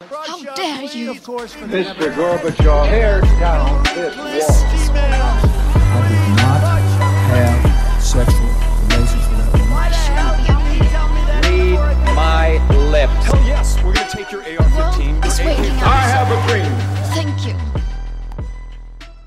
How dare you? Mr. Gorbachev, tear down this wall. I did not have sexual relations with that. Read my lips. Hell yes, we're gonna take your AR-15. It's waking up. I have a dream. Thank you.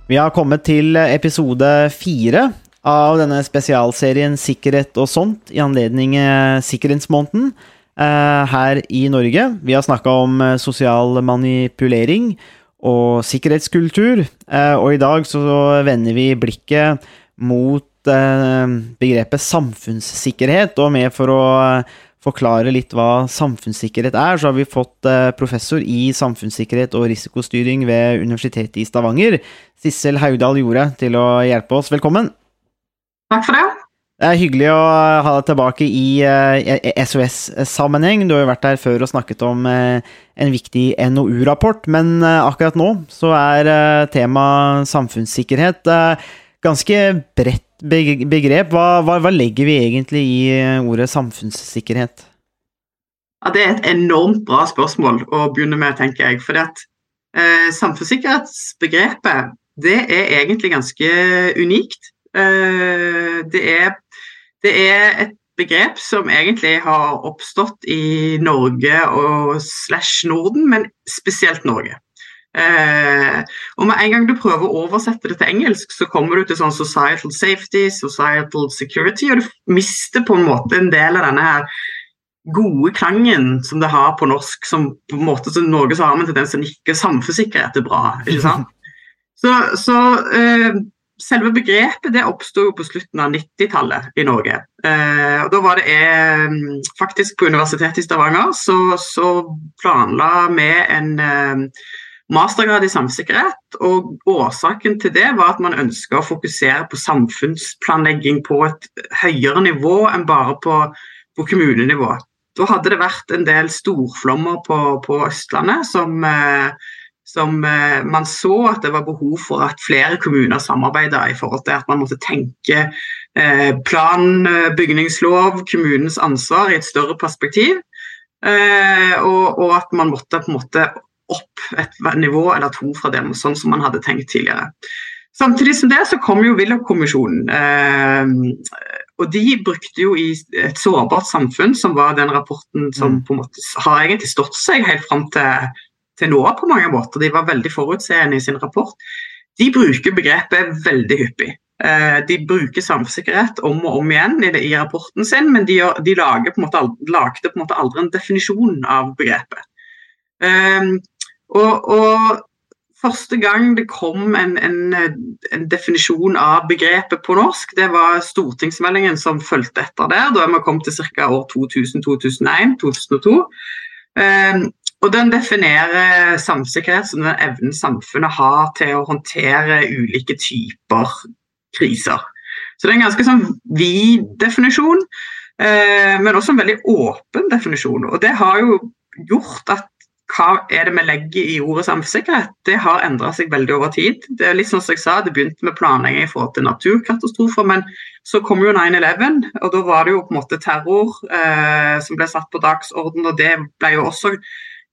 Vi har kommet til episode fire av denne spesialserien Sikkerhet og sånt i anledning eh, Sikkerhetsmåneden her i Norge. Vi har snakka om eh, sosial manipulering og sikkerhetskultur, eh, og i dag så vender vi blikket mot eh, begrepet samfunnssikkerhet, og med for å eh, forklare litt hva samfunnssikkerhet er, så har vi fått eh, professor i samfunnssikkerhet og risikostyring ved Universitetet i Stavanger, Sissel Haugdal Jorde, til å hjelpe oss. Velkommen! Takk for det. Det er hyggelig å ha deg tilbake i eh, SOS-sammenheng. Du har jo vært der før og snakket om eh, en viktig NOU-rapport, men eh, akkurat nå så er eh, tema samfunnssikkerhet eh, ganske bredt begrep. Hva, hva, hva legger vi egentlig i eh, ordet samfunnssikkerhet? Ja, det er et enormt bra spørsmål å begynne med, tenker jeg. For at eh, samfunnssikkerhetsbegrepet det er egentlig ganske unikt. Eh, det, er, det er et begrep som egentlig har oppstått i Norge og slash Norden, men spesielt Norge. Eh, og med en gang du prøver å oversette det til engelsk, så kommer du til sånn societal safety, societal security, og du mister på en måte en del av denne her gode klangen som det har på norsk, som på en måte som Norge så har vi en tendens til å nikke samfunnssikkerhet er bra. ikke sant? Så, så eh, selve begrepet det oppsto på slutten av 90-tallet i Norge. Eh, og da var det eh, faktisk på Universitetet i Stavanger så, så planla vi en eh, mastergrad i samsikkerhet. Og årsaken til det var at man ønska å fokusere på samfunnsplanlegging på et høyere nivå enn bare på, på kommunenivå. Da hadde det vært en del storflommer på, på Østlandet som, eh, som eh, man så at det var behov for at flere kommuner samarbeida i forhold til at man måtte tenke eh, plan, eh, bygningslov, kommunens ansvar i et større perspektiv. Eh, og, og at man måtte på en måte opp et nivå eller to fra dem, sånn som man hadde tenkt tidligere. Samtidig som det så kom jo Willoch-kommisjonen. Eh, og de brukte jo i et sårbart samfunn, som var den rapporten som på en måte har egentlig stått seg helt fram til, nå på mange måter. De var veldig forutseende i sin rapport. De bruker begrepet veldig hyppig. Eh, de bruker samfunnssikkerhet om og om igjen i, i rapporten sin, men de, de lager på en måte, lagde på en måte aldri en definisjon av begrepet. Um, og, og Første gang det kom en, en, en definisjon av begrepet på norsk, det var stortingsmeldingen som fulgte etter der. Da vi kommet til ca. år 2000, 2001, 2002. Eh, og Den definerer samfunnssikkerhet som den evnen samfunnet har til å håndtere ulike typer kriser. Så Det er en ganske sånn vid definisjon, eh, men også en veldig åpen definisjon. Og Det har jo gjort at hva er det vi legger i ordet samfunnssikkerhet, det har endra seg veldig over tid. Det er litt sånn som jeg sa, det begynte med planlegging i forhold til naturkatastrofer, men så kom jo 9-11, og da var det jo på en måte terror eh, som ble satt på dagsorden, og det ble jo også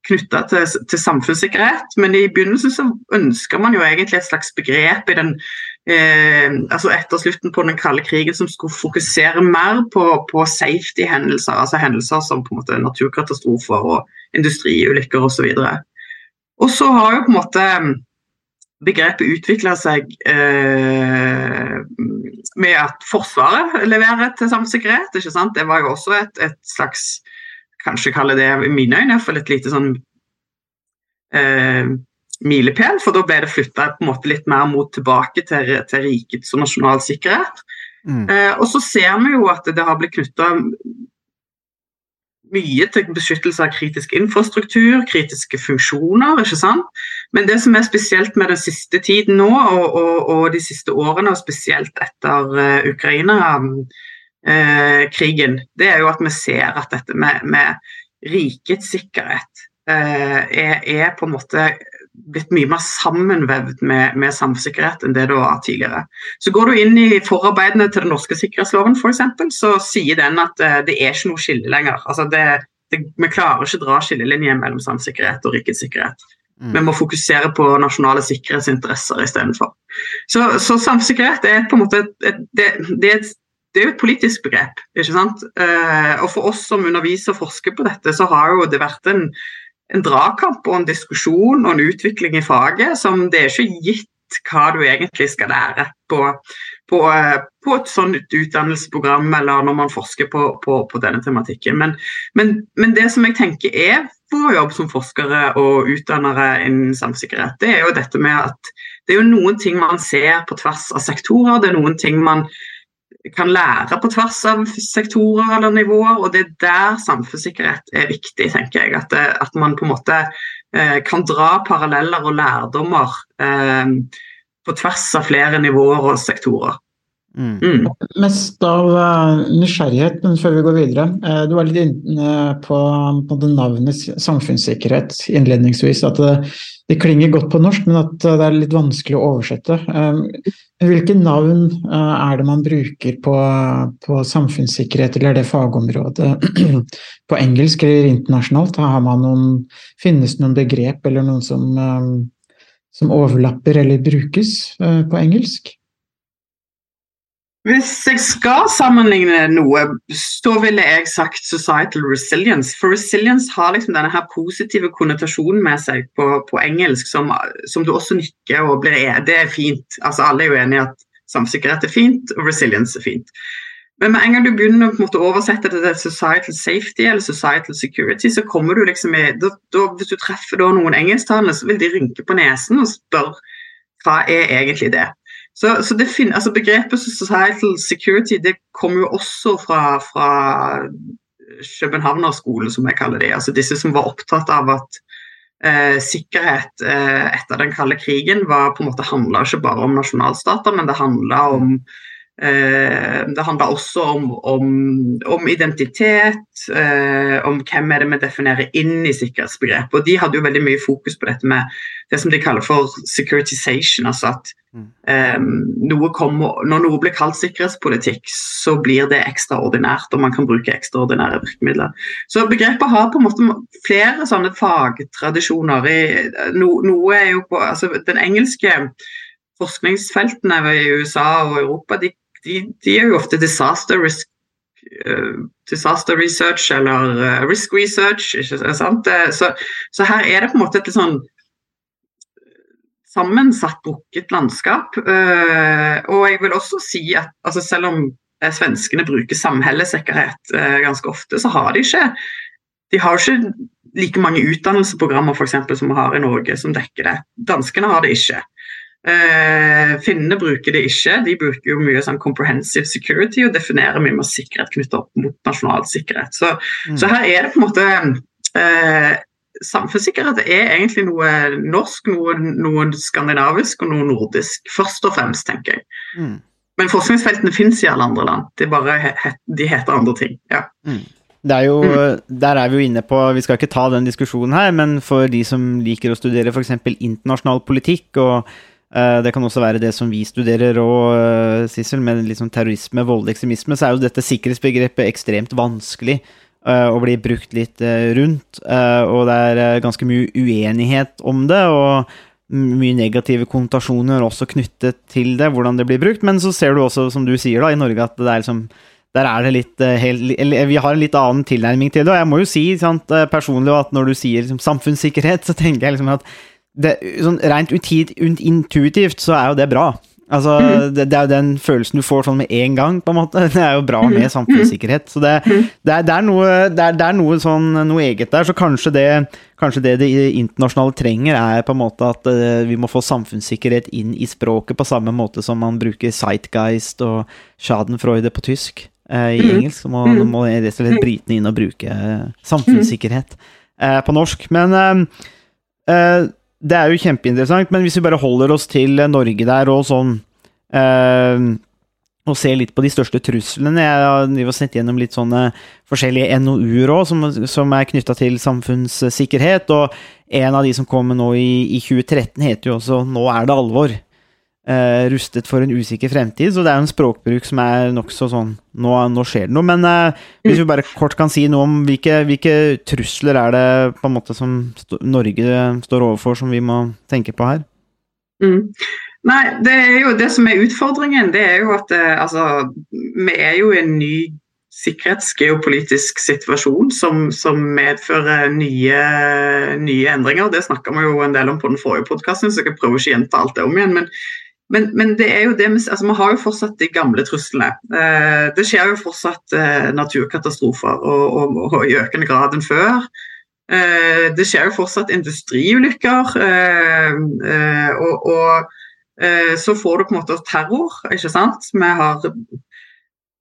knytta til, til samfunnssikkerhet. Men i begynnelsen så ønska man jo egentlig et slags begrep i den eh, altså etter slutten på den kalde krigen som skulle fokusere mer på, på safety-hendelser, altså hendelser som på en måte naturkatastrofer og industriulykker osv. Og så har jo på en måte begrepet utvikla seg eh, med at Forsvaret leverer til samfunnssikkerhet. ikke sant? Det var jo også et, et slags Kanskje kalle det i mine øyne for et lite sånn eh, milepæl, for da ble det flytta litt mer mot tilbake til, til rikets og nasjonal sikkerhet. Mm. Eh, og så ser vi jo at det har blitt knytta mye til beskyttelse av kritisk infrastruktur, kritiske funksjoner. ikke sant? Men det som er spesielt med den siste tiden nå, og, og, og de siste årene, og spesielt etter uh, Ukraina-krigen, det er jo at vi ser at dette med, med rikets sikkerhet eh, er, er på en måte blitt mye mer sammenvevd med, med samfunnssikkerhet enn det det var tidligere. Så Går du inn i forarbeidene til den norske sikkerhetsloven, for eksempel, så sier den at eh, det er ikke noe skille lenger. Altså det, det, vi klarer ikke å dra skillelinjer mellom samfunnssikkerhet og rikets sikkerhet. Mm. Vi må fokusere på nasjonale sikkerhetsinteresser istedenfor. Så, så samfunnssikkerhet er på en måte et, et, det, det, er et, det er jo et politisk begrep. ikke sant? Eh, og for oss som underviser og forsker på dette, så har jo det vært en, en dragkamp og en diskusjon og en utvikling i faget som det er ikke gitt hva du egentlig skal lære på, på, eh, på et sånt utdannelsesprogram eller når man forsker på, på, på denne tematikken. Men, men, men, det som jeg tenker er vår jobb som forskere og utdannere innen samfunnssikkerhet, det er jo dette med at det er jo noen ting man ser på tvers av sektorer. Det er noen ting man kan lære på tvers av sektorer eller nivåer, og det er der samfunnssikkerhet er viktig, tenker jeg. At, det, at man på en måte eh, kan dra paralleller og lærdommer eh, på tvers av flere nivåer og sektorer. Mm. Mm. Mest av uh, nysgjerrighet, men før vi går videre. Uh, du var litt inne på, på det navnet samfunnssikkerhet innledningsvis. At det, det, klinger godt på norsk, men at det er litt vanskelig å oversette. Hvilke navn uh, er det man bruker på, på, samfunnssikkerhet, eller er det fagområdet på engelsk eller internasjonalt? Man noen, finnes det noen begrep eller noen som, som overlapper eller brukes på engelsk? Hvis jeg skal sammenligne noe, så ville jeg sagt societal resilience. For resilience har liksom denne her positive konnotasjonen med seg på, på engelsk, som, som, du også nikker og blir enig Det er fint. Altså, alle er jo enige i at samsikkerhet er fint, og resilience er fint. Men med en gang du begynner å oversette det til societal safety eller societal security, så kommer du liksom i da, da, Hvis du treffer noen engelsktalende, så vil de rynke på nesen og spørre hva er egentlig det. Så, så finner, altså Begrepet societal security det kommer jo også fra, fra Københavnerskolen, som jeg kaller det. Altså disse som var opptatt av at eh, sikkerhet eh, etter den kalde krigen var på en måte handla ikke bare om nasjonalstater, men det handla om Eh, det handler også om, om, om identitet, eh, om hvem er det vi definerer inn i sikkerhetsbegrepet. Og De hadde jo veldig mye fokus på dette med det som de kaller for securitization. altså at eh, noe kommer, Når noe blir kalt sikkerhetspolitikk, så blir det ekstraordinært, og man kan bruke ekstraordinære virkemidler. Så begrepet har på en måte flere sånne fagtradisjoner. I, no, noe er jo på, altså Den engelske forskningsfeltene i USA og Europa de de, de er jo ofte disaster risk uh, disaster research eller uh, risk research. ikke sant? Så, så, her er det på en måte et sånn sammensatt, brukket landskap. Uh, og jeg vil også si at altså selv om svenskene bruker samhellssikkerhet ganske ofte, så har de ikke de har ikke like mange utdannelsesprogrammer for eksempel, som vi har i Norge som dekker det. Danskene har det ikke. Eh, finnene bruker det ikke. De bruker jo mye sånn comprehensive security og definerer mye med sikkerhet knyttet opp mot nasjonal sikkerhet. Så, mm. så, her er det på en måte eh, Samfunnssikkerhet er egentlig noe norsk, noe, noe, skandinavisk og noe nordisk. Først og fremst, tenker jeg. Mm. Men forskningsfeltene finnes i alle andre land. De, bare he, de heter andre ting. ja. Mm. Er jo, mm. Der er vi jo inne på Vi skal ikke ta den diskusjonen her, men for de som liker å studere f.eks. internasjonal politikk og det kan også være det som vi studerer og uh, Sissel, med liksom terrorisme, voldelig ekstremisme, så er jo dette sikkerhetsbegrepet ekstremt vanskelig uh, å bli brukt litt rundt. og det er ganske mye uenighet om det, og mye negative konnotasjoner også knyttet til det, hvordan det blir brukt. Men så ser du også, som du sier, da, i Norge at det er liksom der er det litt helt, Vi har en litt annen tilnærming til det. Og jeg må jo si sant, personlig at når du sier liksom, samfunnssikkerhet, så tenker jeg liksom at det, sånn rent intuitivt så er jo det bra. Altså, mm. det, det, er jo den følelsen du får sånn med en gang, på en måte. Det er jo bra med mhm. samfunnssikkerhet. Så det, mhm. det, er, er, noe, er, er noe, sånn, noe eget der. Så kanskje det, kanskje det det internasjonale trenger, er på en måte at uh, vi må få samfunnssikkerhet inn i språket på samme måte som man bruker Zeitgeist og Schadenfreude på tysk. Uh, I mm. engelsk så må, mm. må rett og slett britene inn og bruke uh, samfunnssikkerhet på norsk. Men det er jo kjempeinteressant, men hvis vi bare holder oss til Norge der og sånn eh, Og ser litt på de største truslene Jeg har sett gjennom litt sånne forskjellige NOU-er òg, som, som, er knytta til samfunnssikkerhet. Og en av de som kommer nå i, i 2013, heter jo også 'Nå er det alvor'. Eh, rustet for en usikker fremtid. Så det er jo en språkbruk som er nokså sånn nå, nå skjer det noe. Men eh, hvis vi bare kort kan si noe om hvilke, hvilke trusler er det på en måte som st Norge står overfor, som vi må tenke på her? Mm. Nei, det er jo det som er utfordringen. Det er jo at eh, altså, vi er jo i en ny sikkerhetsgeopolitisk situasjon som, som medfører nye, nye, endringer. Det snakka vi jo en del om på den forrige podkasten, så jeg prøver ikke å gjenta alt det om igjen. Men, men, men, det er jo det, altså, vi har jo fortsatt de gamle truslene. Eh, det skjer jo fortsatt eh, naturkatastrofer, og, og, og, i økende grad enn før. Eh, det skjer jo fortsatt industriulykker. Eh, eh, og, og eh, så får du på en måte terror, ikke sant. Vi har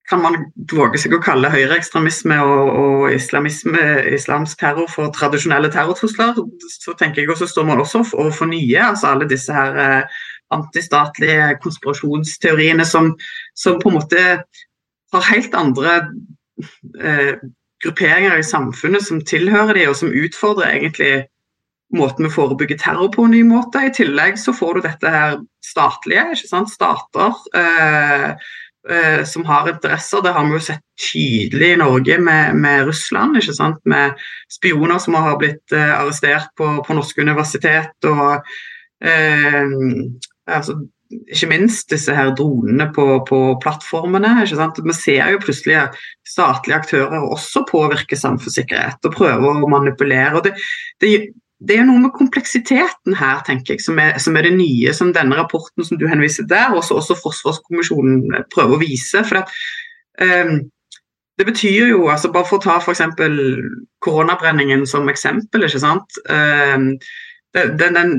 kan man våge seg å kalle høyreekstremisme og, og islamsk terror for tradisjonelle terrortrusler, så tenker jeg også står man også overfor nye. altså Alle disse her antistatlige konspirasjonsteoriene som, som, på en måte har helt andre eh, grupperinger i samfunnet som tilhører de, og som utfordrer egentlig måten vi forebygger terror på en ny måte. I tillegg så får du dette her statlige, ikke sant? stater. Eh, eh, som har interesser. Det har vi jo sett tydelig i Norge med, med Russland. ikke sant? Med spioner som har blitt eh, arrestert på, på norske universitet. og eh, altså, ikke minst disse her dronene på, på, plattformene. Vi ser jo plutselig at statlige aktører også påvirker samfunnssikkerhet og prøver å manipulere. det, det det er noe med kompleksiteten her, tenker jeg, som er, som er, det nye som denne rapporten som du henviser der, og også Forsvarskommisjonen prøver å vise. for at um, det betyr jo, altså Bare for å ta f.eks. koronabrenningen som eksempel. ikke sant? Um, den, den,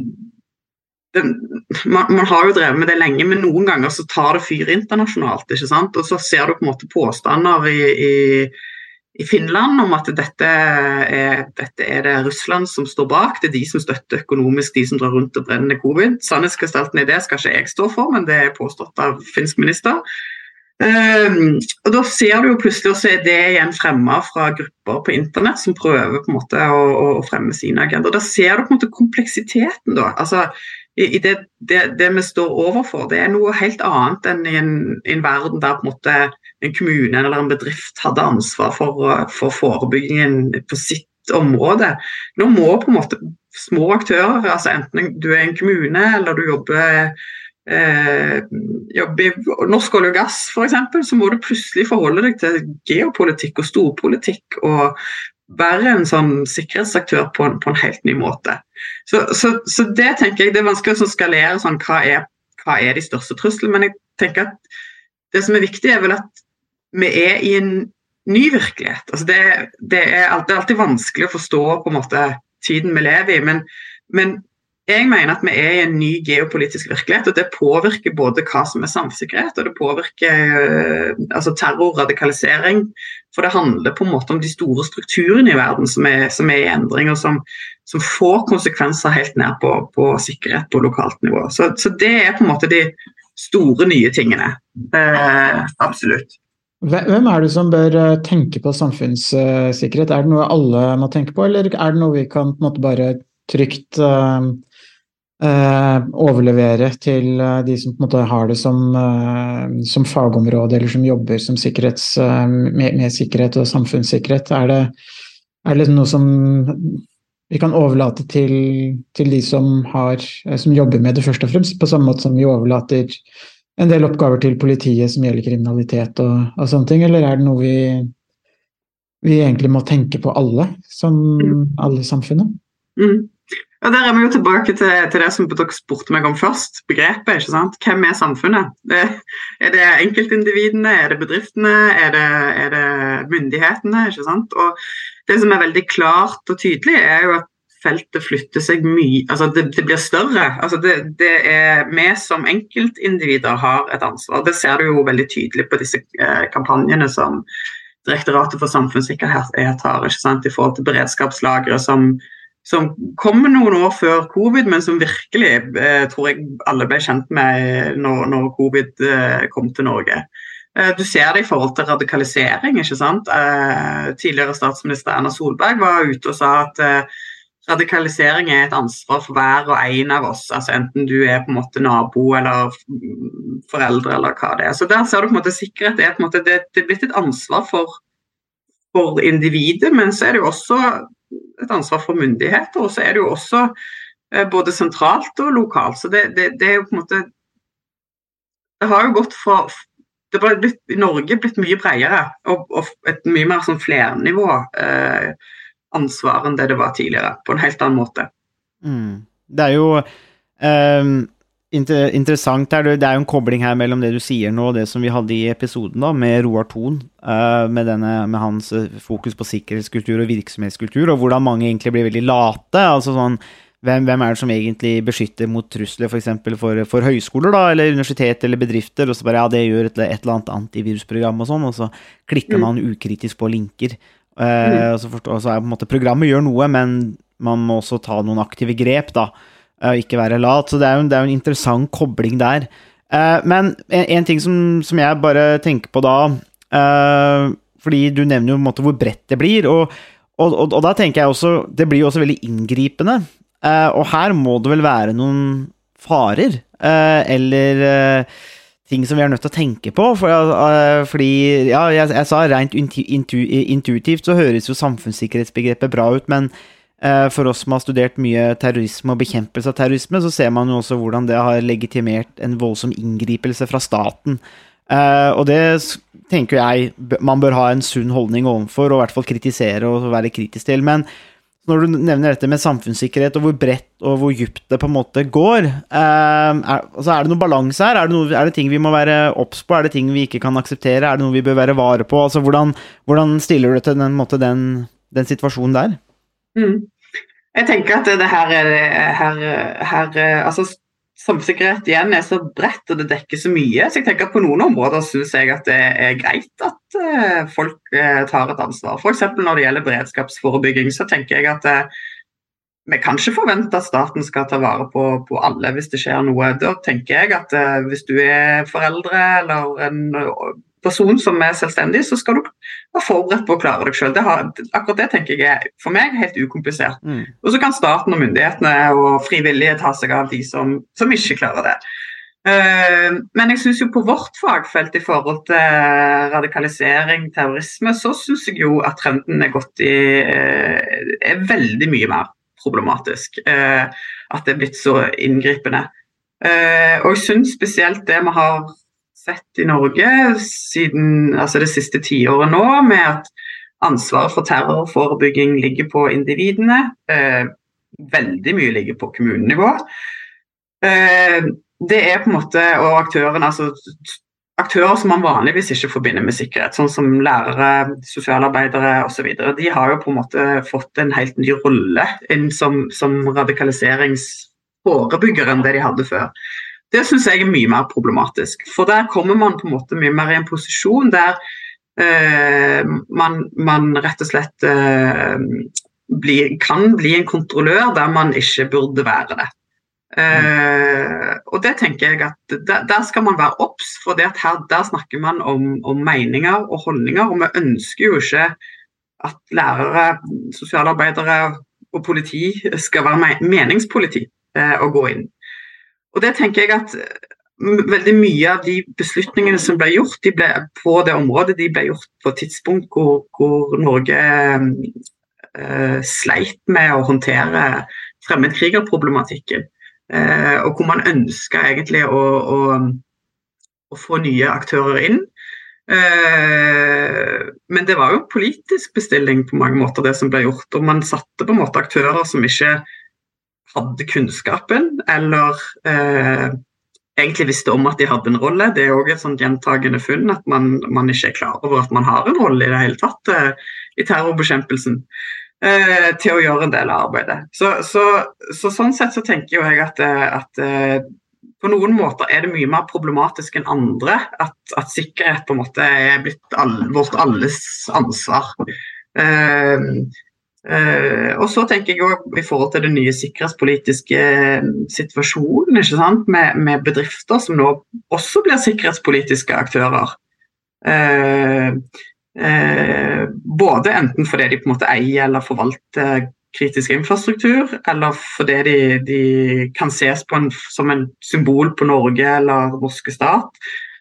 man, man, har jo drevet med det lenge, men noen ganger så tar det fyr internasjonalt. ikke sant? Og så ser du på en måte påstander i, i i Finland om at dette er, dette er, det Russland som står bak. Det er de som støtter økonomisk de som drar rundt og brenner covid. Sannhetsgestalten i det skal ikke jeg stå for, men det er påstått av finsk minister. Um, og Da ser du jo plutselig også er det igjen fremma fra grupper på internett som prøver på en måte å, å fremme sine agendaer. Da ser du på en måte kompleksiteten. da, altså i, det, det, det, vi står overfor. Det er noe helt annet enn i en, en verden der en måte en kommune eller en bedrift hadde ansvar for, for forebyggingen på sitt område. Nå må på en måte små aktører, altså enten du er en kommune eller du jobber eh, jobber i norsk olje og gass f.eks., så må du plutselig forholde deg til geopolitikk og storpolitikk og være en sånn sikkerhetsaktør på en, på en helt ny måte. Så, så, så, det tenker jeg det er vanskelig å skalere sånn, hva er, hva er de største truslene. Men jeg tenker at det som er viktig, er vel at vi er i en ny virkelighet. Altså det, det, er alltid, det, er alltid, vanskelig å forstå på en måte tiden vi lever i. Men, men, jeg mener at vi er i en ny geopolitisk virkelighet, og det påvirker både hva som er samfunnssikkerhet, og det påvirker øh, altså terror, radikalisering. For det handler på en måte om de store strukturene i verden som er, som er i endring, og som, som, får konsekvenser helt ned på, på sikkerhet på lokalt nivå. Så, så, det er på en måte de store, nye tingene. Eh, absolutt. Hvem er det som bør eh, tenke på samfunnssikkerhet? Er det noe alle må tenke på, eller er det noe vi kan på en måte bare trygt uh, overlevere til de som på en måte har det som, uh, som fagområde, eller som jobber som med, med, sikkerhet og samfunnssikkerhet? Er det, er det noe som vi kan overlate til, til de som, har, som jobber med det, først og fremst, på samme måte som vi overlater en del oppgaver til politiet som gjelder kriminalitet og, og sånne ting, eller er det noe vi, vi egentlig må tenke på alle, som mm. alle i samfunnet? Mm. Ja, Der er vi jo tilbake til, til, det som dere spurte meg om først, begrepet. ikke sant? Hvem er samfunnet? Det, er det enkeltindividene, er det bedriftene, er det, er det myndighetene? ikke sant? Og Det som er veldig klart og tydelig, er jo at feltet flytter seg mye altså det, det blir større. Altså det, det, er Vi som enkeltindivider har et ansvar. Det ser du jo veldig tydelig på disse eh, kampanjene som Direktoratet for samfunnssikkerhet har ikke sant, i forhold til beredskapslagre som, som kommer noen år før covid, men som virkelig eh, tror jeg alle ble kjent med når, når covid eh, kom til Norge. Eh, du ser det i forhold til radikalisering. ikke sant? Eh, tidligere statsminister Erna Solberg var ute og sa at eh, radikalisering er et ansvar for hver og en av oss. altså Enten du er på en måte nabo eller mm, foreldre eller hva det er. Så der ser du på en måte sikkerhet er på en måte, det, det er blitt et ansvar for, for individet, men så er det jo også et ansvar for myndigheter. Og så er det jo også eh, både sentralt og lokalt. Så det, det, det er jo på en måte Det har jo gått fra det har blitt, i Norge blitt mye bredere og, og et mye mer sånn flernivå eh, ansvar enn det det var tidligere, på en helt annen måte. Mm. Det er jo um, inter interessant her, det er jo en kobling her mellom det du sier nå og det som vi hadde i episoden da, med Roar Thon, uh, med, med, hans eh, fokus på sikkerhetskultur og virksomhetskultur, og hvordan mange egentlig blir veldig late. altså sånn hvem, hvem, er det som egentlig beskytter mot trusler f.eks. For, for, for høyskoler da, eller universitet eller bedrifter? Og så bare ja, det gjør et, et eller annet antivirusprogram og sånn, og så klikker mm. man ukritisk på linker. Uh, mm. og, så forstår, og så er på en måte Programmet gjør noe, men man må også ta noen aktive grep, da. Uh, ikke være lat. Så det er jo, det er en interessant kobling der. Uh, men en, en, ting som, som, jeg bare tenker på da Fordi du nevner jo på en måte hvor bredt det blir, og, og, og, og da tenker jeg også Det blir jo også veldig inngripende. Uh, og her må det vel være noen farer, uh, eller uh, ting som vi er nødt til å tenke på. For, fordi, ja, jeg, jeg, sa rent intu, intu, intuitivt så høres jo samfunnssikkerhetsbegrepet bra ut, men for oss som har studert mye terrorisme og bekjempelse av terrorisme, så ser man jo også hvordan det har legitimert en voldsom inngripelse fra staten. og det tenker jeg man bør ha en sunn holdning overfor, og i hvert fall kritisere og være kritisk til. Men når du nevner dette med samfunnssikkerhet, og hvor bredt og hvor dypt det på en måte går, eh, er, altså er, det noen balanse her? Er det, noe, er det, ting vi må være obs på? Er det ting vi ikke kan akseptere? Er det noe vi bør være vare på? Altså, hvordan, hvordan stiller du deg til den, den, den situasjonen der? Mm. Jeg tenker at det her, her, her altså samfunnssikkerhet igjen er så bredt og det dekker så mye. Så jeg tenker at på noen områder syns jeg at det er greit at uh, folk uh, tar et ansvar. F.eks. når det gjelder beredskapsforebygging, så tenker jeg at uh, vi kan ikke forvente at staten skal ta vare på, på alle hvis det skjer noe. Da tenker jeg at hvis du er foreldre eller en person som er selvstendig, så skal du være forberedt på å klare deg sjøl. Akkurat det tenker jeg er for meg helt ukomplisert. Mm. Og så kan staten og myndighetene og frivillige ta seg av de som, som ikke klarer det. Uh, men jeg syns jo på vårt fagfelt i forhold til radikalisering, terrorisme, så syns jeg jo at trenden er gått i uh, er veldig mye mer problematisk. Uh, at det er blitt så inngripende. og jeg syns spesielt det vi har sett i Norge siden altså det siste tiåret nå, med at ansvaret for terrorforebygging ligger på individene. Eh, veldig mye ligger på kommunenivå. Eh, det er på en måte, og aktørene, altså Aktører som man vanligvis ikke forbinder med sikkerhet, sånn som lærere, sosialarbeidere osv. De har jo på en måte fått en helt ny rolle som, som radikaliseringsforebygger enn det de hadde før. Det syns jeg er mye mer problematisk. For der kommer man på en måte mye mer i en posisjon der eh, man, man, rett og slett eh, bli, kan bli en kontrollør der man ikke burde være det. Eh, og det tenker jeg at Der, der skal man være obs, for det at her, der snakker man om, om, meninger og holdninger. Og vi ønsker jo ikke at lærere, sosialarbeidere og politi skal være meningspoliti og gå inn. Og det tenker jeg at mm, veldig mye av de beslutningene som ble gjort de ble, på det området, de ble gjort på et tidspunkt hvor, hvor Norge eh, sleit med å håndtere fremmedkrigerproblematikken. Eh, og hvor man ønska egentlig å, å, å, få nye aktører inn. Eh, men det var jo politisk bestilling på mange måter, det som ble gjort. Og man satte på en måte aktører som ikke hadde kunnskapen, eller eh, egentlig visste om at de hadde en rolle. Det er òg et sånt gjentagende funn at man, man, ikke er klar over at man har en rolle i det hele tatt eh, i terrorbekjempelsen. Eh, til å gjøre en del av arbeidet. Så, så, så Sånn sett så tenker jeg at, eh, at eh, på noen måter er det mye mer problematisk enn andre at, at sikkerhet på en måte er blitt all, vårt alles ansvar. Uh, Uh, og så tenker jeg også i forhold til den nye sikkerhetspolitiske eh, situasjonen med, med, bedrifter som nå også blir sikkerhetspolitiske aktører. Uh, uh, både enten fordi de på en måte eier eller forvalter kritisk infrastruktur, eller fordi de, de kan ses på en, som en symbol på Norge eller norske stat.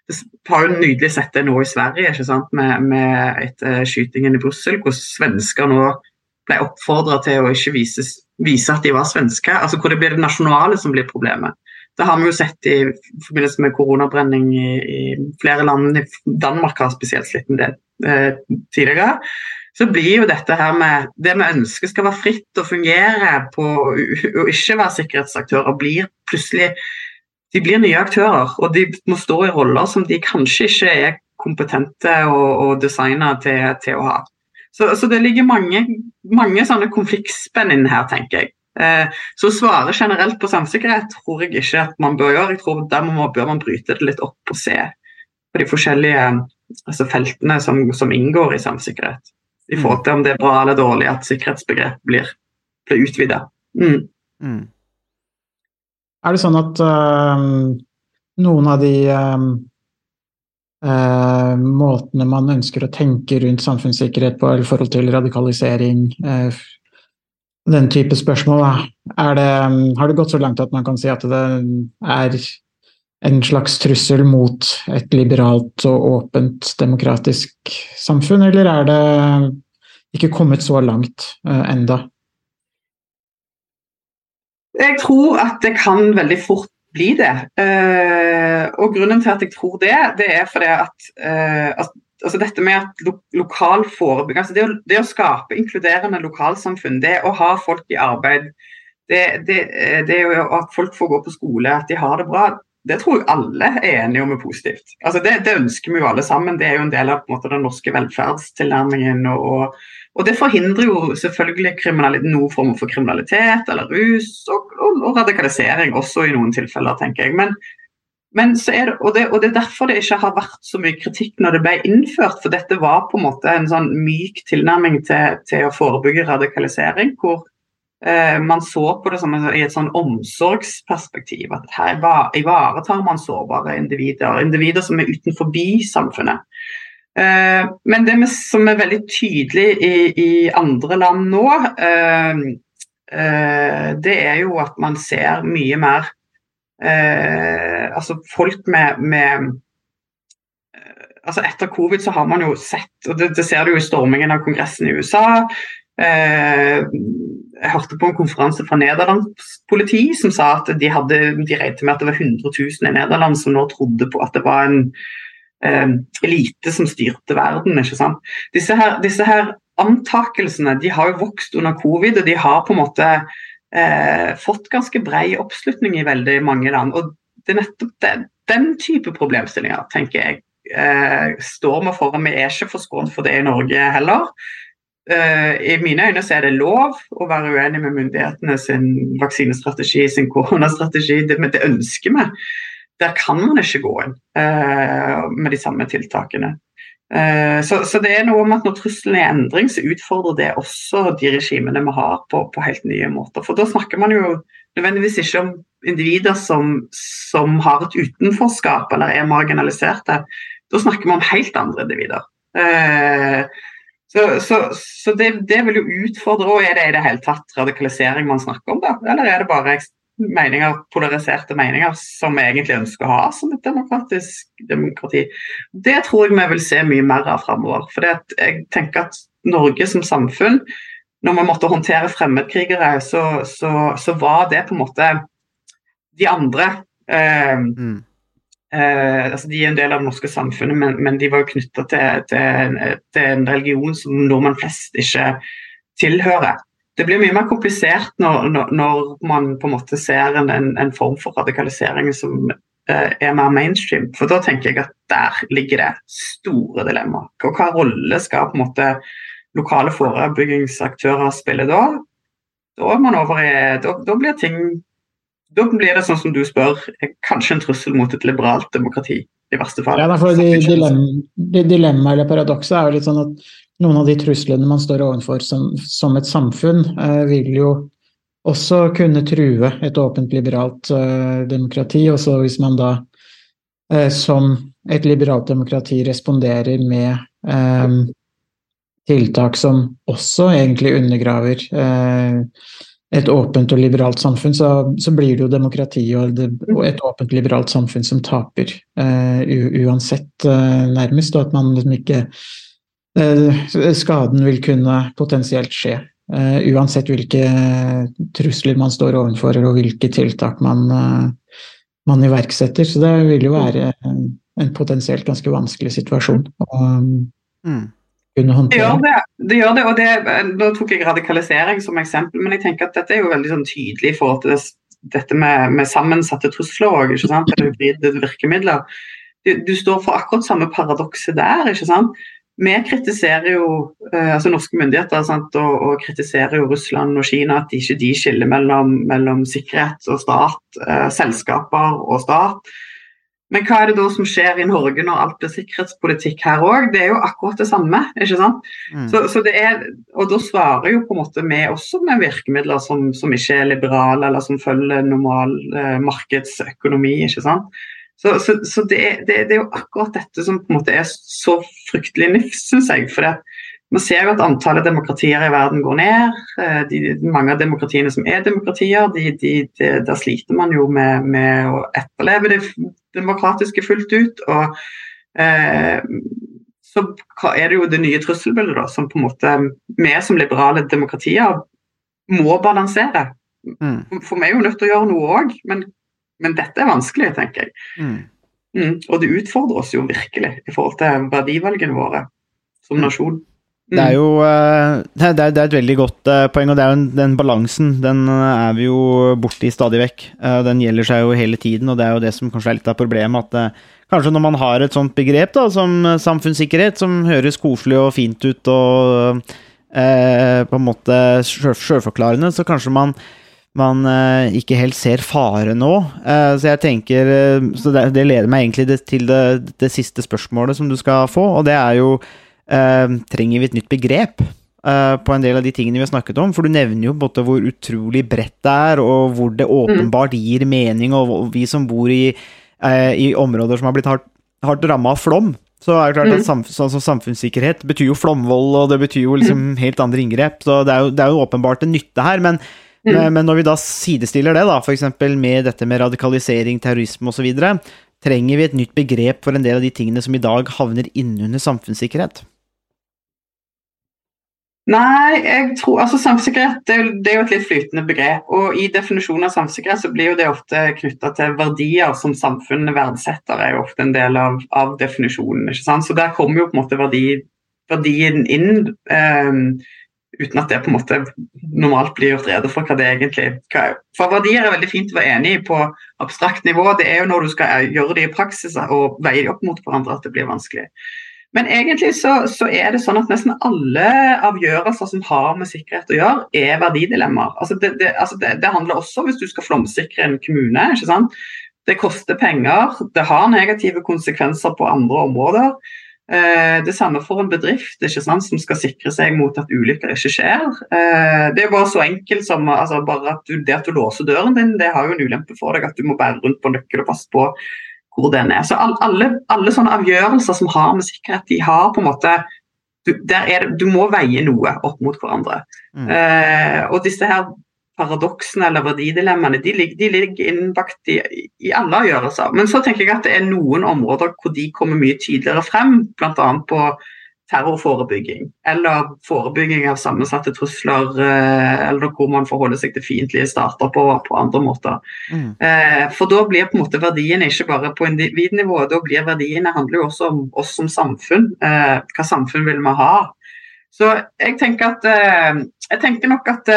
Det har jo nydelig sett det nå i Sverige, ikke sant? med, med etter skytingen i Brussel, hvor svensker nå ble oppfordra til å ikke vise, vise, at de var svenske. altså Hvor det blir det nasjonale som blir problemet. Det har vi jo sett i forbindelse med koronabrenning i, i flere land. Danmark har spesielt slitt med det eh, tidligere så blir jo dette her med det vi ønsker skal være fritt og fungere på å ikke være sikkerhetsaktører, blir plutselig de blir nye aktører. Og de må stå i roller som de kanskje ikke er kompetente og, og designa til, til, å ha. Så, så, det ligger mange, mange sånne konfliktspenn inne her, tenker jeg. Eh, så å svare generelt på samsikkerhet tror jeg ikke at man bør gjøre. Jeg tror Der må, bør man bryte det litt opp og se på de forskjellige altså feltene som, som inngår i samsikkerhet i forhold til om det er bra eller dårlig at sikkerhetsbegrep blir, blir utvida. Mm. Mm. Er det sånn at øh, noen av de uh, uh, måtene man ønsker å tenke rundt samfunnssikkerhet på, eller forhold til radikalisering, den type spørsmål, det, har det gått så langt at man kan si at det er en slags trussel mot et liberalt og åpent demokratisk samfunn, eller er det ikke kommet så langt eh, enda? Jeg tror at det kan veldig fort bli det. Uh, og grunnen til at jeg tror det, det er fordi at at altså dette med at lo lokal forebygging, altså det å, det, å, skape inkluderende lokalsamfunn, det å ha folk i arbeid, det, det, det at folk får gå på skole, at de har det bra, det tror jeg alle er enige om er positivt. Altså det, det, ønsker vi jo alle sammen. Det er jo en del av en måte, den norske velferdstilnærmingen. Og, og, det forhindrer jo selvfølgelig noen form for kriminalitet eller rus og, og, og, radikalisering også i noen tilfeller, tenker jeg. Men, men det, og, det, og, det, er derfor det ikke har vært så mye kritikk når det ble innført. For dette var på en måte en sånn myk tilnærming til, til å forebygge radikalisering. hvor man så på det som i et sånn omsorgsperspektiv. At her ivaretar man sårbare individer, individer som er utenfor samfunnet. Eh, men det som er veldig tydelig i, andre land nå, eh, det er jo at man ser mye mer Altså folk med, med altså Etter covid så har man jo sett, og det, det ser du jo i stormingen av Kongressen i USA, Eh, jeg hørte på en konferanse fra Nederlands politi som sa at de, hadde, de regnet med at det var 100 000 i Nederland som nå trodde på at det var en eh, elite som styrte verden. ikke sant? Disse her, disse her, antakelsene de har jo vokst under covid, og de har på en måte eh, fått ganske brei oppslutning i veldig mange land. og det er nettopp den, den type problemstillinger tenker jeg eh, står vi foran. Vi er ikke forskånet for det i Norge heller. Uh, I mine øyne så er det lov å være uenig med myndighetene sin vaksinestrategi, sin koronastrategi. Det, det ønsker vi. Der kan man ikke gå inn uh, med de samme tiltakene. Uh, så, så, det er noe om at når trusselen er endring, så utfordrer det også de regimene vi har på, på helt nye måter. For da snakker man jo nødvendigvis ikke om individer som, som har et utenforskap eller er marginaliserte. Da snakker vi om helt andre individer. Uh, så, så, så det, det, vil jo utfordre og Er det i det hele tatt radikalisering man snakker om, da? Eller er det bare meninger, polariserte meninger som vi egentlig ønsker å ha som et demokratisk demokrati? Det tror jeg vi vil se mye mer av framover. For jeg tenker at Norge som samfunn, når vi måtte håndtere fremmedkrigere, så, så, så var det på en måte de andre. Eh, mm. Eh, altså de er en del av det norske samfunnet, men, men de var jo knytta til, til, til, en religion som nordmenn flest ikke tilhører. Det blir mye mer komplisert når, når, når man på en måte ser en, en, form for radikalisering som eh, er mer mainstream. For da tenker jeg at der ligger det store dilemmaer. Og hva rolle skal på en måte lokale forebyggingsaktører spille da? Da, er over da, da blir ting da blir det sånn som du spør, kanskje en trussel mot et liberalt demokrati. i verste fall. Ja, for Dilemmaet dilemma, eller paradokset er jo litt sånn at noen av de truslene man står overfor som, som et samfunn, eh, vil jo også kunne true et åpent, liberalt eh, demokrati. Også hvis man da eh, som et liberalt demokrati responderer med eh, tiltak som også egentlig undergraver eh, et åpent og liberalt samfunn, så, så blir det jo demokrati og, det, og, et åpent liberalt samfunn som taper uh, uansett, uh, nærmest. Og at man liksom ikke uh, Skaden vil kunne potensielt skje. uansett hvilke trusler man står overfor og hvilke tiltak man, man iverksetter. Så det vil jo være en, en potensielt ganske vanskelig situasjon. Og, mm kunne håndtere? Det gjør det. det, gjør det, og det, Nå tok jeg radikalisering som eksempel, men jeg tenker at dette er jo veldig sånn tydelig i forhold til det, dette med, med, sammensatte trusler og ikke sant? eller hybride virkemidler. Du, du, står for akkurat samme paradokset der. ikke sant? Vi kritiserer jo eh, altså norske myndigheter sant, og, og, kritiserer jo Russland og Kina at de ikke de skiller mellom, mellom sikkerhet og stat, eh, selskaper og stat. Men hva er det da som skjer i Norge når alt blir sikkerhetspolitikk her òg? Det er jo akkurat det samme. ikke sant? Mm. Så, så, det er, og da svarer jo på en måte vi også med virkemidler som, som ikke er liberale, eller som følger normal eh, markedsøkonomi. ikke sant? Så, så, så det, det, det, er jo akkurat dette som på en måte er så fryktelig nifst, syns jeg. for det man ser jo at antallet demokratier i verden går ned. Eh, de, mange av demokratiene som er demokratier, de, de, der sliter man jo med, med, å etterleve det demokratiske fullt ut. Og eh, så er det jo det nye trusselbildet da, som på en måte vi som liberale demokratier må balansere. Mm. For vi er jo nødt til å gjøre noe òg, men, men, dette er vanskelig, tenker jeg. Mm. Mm. Og det utfordrer oss jo virkelig i forhold til verdivalgene våre som mm. nasjon. Det er mm. jo eh, det er, det er, et veldig godt eh, poeng, og det er jo den balansen den eh, er vi jo borti stadig vekk. Den gjelder seg jo hele tiden, og det er jo det som kanskje er litt av problemet. At kanskje når man har et sånt begrep da, som samfunnssikkerhet, som høres koselig og fint ut og eh, på en måte sjølforklarende, så kanskje man man eh, ikke helt ser fare nå. Eh, så jeg tenker Så det, det leder meg egentlig til det, det siste spørsmålet som du skal få, og det er jo trenger vi et nytt begrep uh, på en del av de tingene vi har snakket om? For du nevner jo både hvor utrolig bredt det er, og hvor det åpenbart gir mening, og vi som bor i, uh, i områder som har blitt hardt, hardt ramma av flom, så er det klart at samf sånn som samfunnssikkerhet betyr jo flomvold, og det betyr jo liksom helt andre inngrep. Så det er jo, det er jo åpenbart en nytte her. men men, men når vi da sidestiller det, da, f.eks. med dette med radikalisering, terrorisme osv., trenger vi et nytt begrep for en del av de tingene som i dag havner innunder samfunnssikkerhet? Nei, jeg tror, altså samfunnssikkerhet det, det, er jo et litt flytende begrep. og I definisjonen av samfunnssikkerhet så blir jo det ofte knytta til verdier som samfunnet verdsetter. er jo ofte en del av, av definisjonen. ikke sant? Så Der kommer jo på en måte verdi, verdien inn. Um, uten at det på en måte normalt blir gjort rede for hva det egentlig er. For verdier er veldig fint å være enig i på abstrakt nivå. Det er jo når du skal gjøre det i praksis og veie de opp mot hverandre at det blir vanskelig. Men egentlig så, så, er det sånn at nesten alle avgjørelser som har med sikkerhet å gjøre, er verdidilemmaer. Altså det, det, altså det, det, handler også hvis du skal flomsikre en kommune. ikke sant? Det koster penger, det har negative konsekvenser på andre områder. Eh, det samme for en bedrift ikke sant, som skal sikre seg mot at ulykker ikke skjer. Eh, det er bare så enkelt som altså, bare at du, det at du låser døren din, det har jo en ulempe for deg at du må bære rundt på nøkkel og passe på hvor den er. Så alle, alle, sånne avgjørelser som har med sikkerhet, de har på en måte du, det, du må veie noe opp mot hverandre. Mm. Eh, og disse her paradoksene eller verdidilemmaene de, de ligger innbakt i, i, alle avgjørelser. Men så tenker jeg at det er noen områder hvor de kommer mye tydeligere frem, bl.a. på terrorforebygging eller forebygging av sammensatte trusler, eh, eller hvor man forholder seg til fiendtlige stater på, på andre måter. Mm. Eh, for da blir på en måte verdiene ikke bare på individnivå, da blir verdiene handler jo også om oss som samfunn. Eh, hva samfunn vil vi ha? Så jeg tenker at jeg tenker nok at,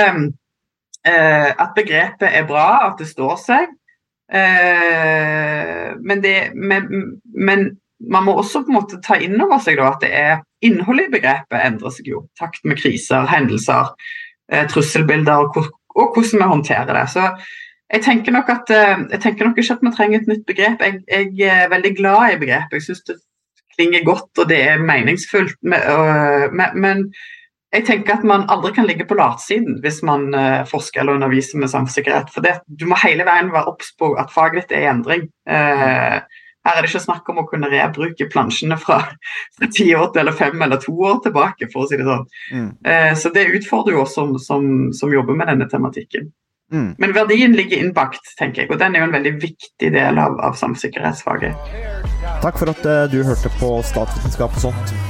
at begrepet er bra, at det står seg. Men, det, men, men man må også på en måte ta inn over seg da, at det er innholdet i begrepet endrer seg jo. Takt med kriser, hendelser, eh, trusselbilder og, hvordan vi håndterer det. Så jeg tenker, nok at, eh, jeg tenker nok ikke at vi trenger et nytt begrep. Jeg, jeg er veldig glad i begrepet. Jeg syns det klinger godt og det er meningsfullt. Men jeg tenker at man aldri kan ligge på latsiden hvis man uh, forsker eller underviser med samfunnssikkerhet. For det, du må hele veien være obs på at faget ditt er i endring. Uh, Her er det ikke snakk om å kunne rebruke plansjene fra, fra ti år til eller fem eller to år tilbake, for å si det sånn. Mm. Eh, så det utfordrer jo oss som, som, som jobber med denne tematikken. Mm. Men verdien ligger innbakt, tenker jeg, og den er jo en veldig viktig del av, av samsikkerhetsfaget. Takk for at eh, du hørte på Statsvitenskap og sånt.